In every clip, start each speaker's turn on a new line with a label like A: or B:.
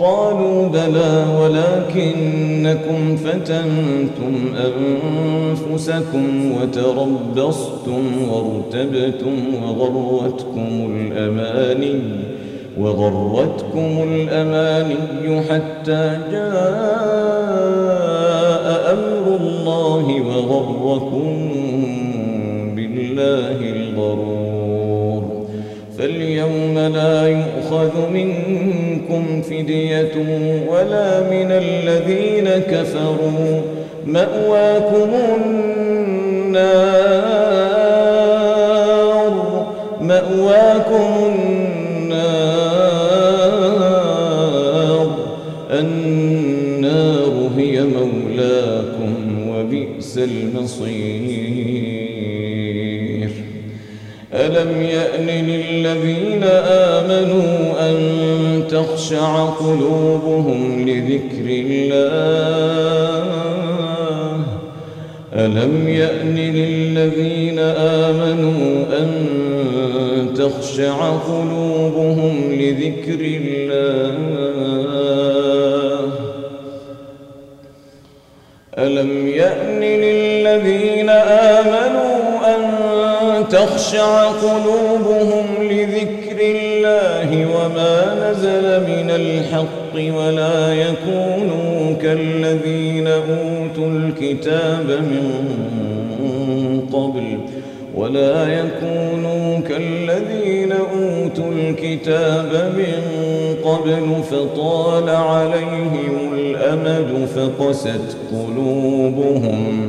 A: قالوا بلى ولكنكم فتنتم أنفسكم وتربصتم وارتبتم وغرتكم الأماني وغرتكم الأماني حتى جاء أمر الله وغركم بالله الغرور فاليوم لا يؤخذ منكم فدية ولا من الذين كفروا مأواكم النار مأواكم النار النار هي مولاكم وبئس المصير ألم يأن للذين آمنوا أن تخشع قلوبهم لذكر الله ألم يأن للذين آمنوا أن تخشع قلوبهم لذكر الله ألم يأن للذين آمنوا تخشع قلوبهم لذكر الله وما نزل من الحق ولا يكونوا كالذين أوتوا الكتاب من قبل ولا يكونوا كالذين أوتوا الكتاب من قبل فطال عليهم الأمد فقست قلوبهم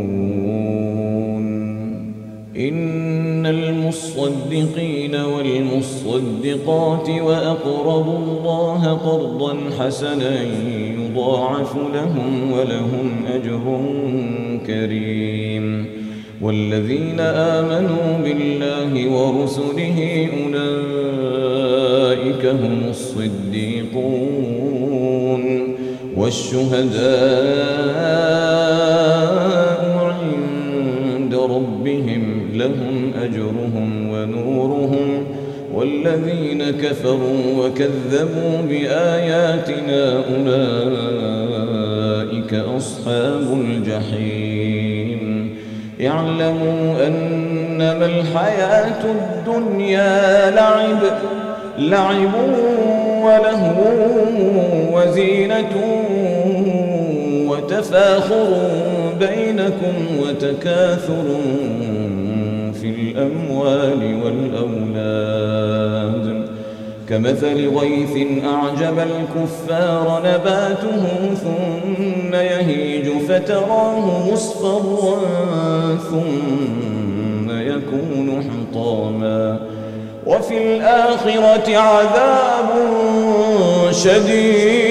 A: إن المصدقين والمصدقات وأقرضوا الله قرضا حسنا يضاعف لهم ولهم أجر كريم والذين آمنوا بالله ورسله أولئك هم الصديقون والشهداء لهم أجرهم ونورهم والذين كفروا وكذبوا بآياتنا أولئك أصحاب الجحيم اعلموا أنما الحياة الدنيا لعب لعب ولهو وزينة وتفاخر بينكم وتكاثر في الأموال والأولاد كمثل غيث أعجب الكفار نباته ثم يهيج فتراه مصفرا ثم يكون حطاما وفي الآخرة عذاب شديد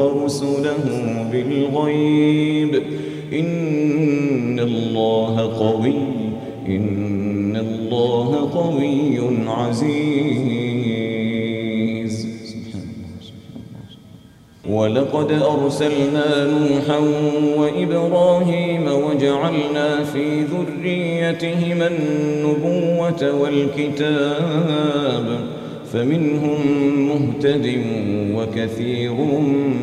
A: ورسله بالغيب إن الله قوي إن الله قوي عزيز ولقد أرسلنا نوحا وإبراهيم وجعلنا في ذريتهما النبوة والكتاب فمنهم مهتد وكثير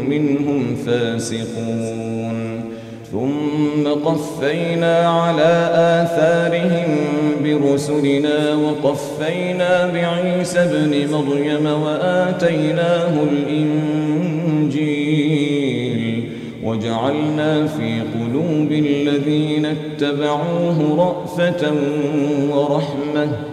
A: منهم فاسقون ثم قفينا على آثارهم برسلنا وقفينا بعيسى ابن مريم وآتيناه الإنجيل وجعلنا في قلوب الذين اتبعوه رأفة ورحمة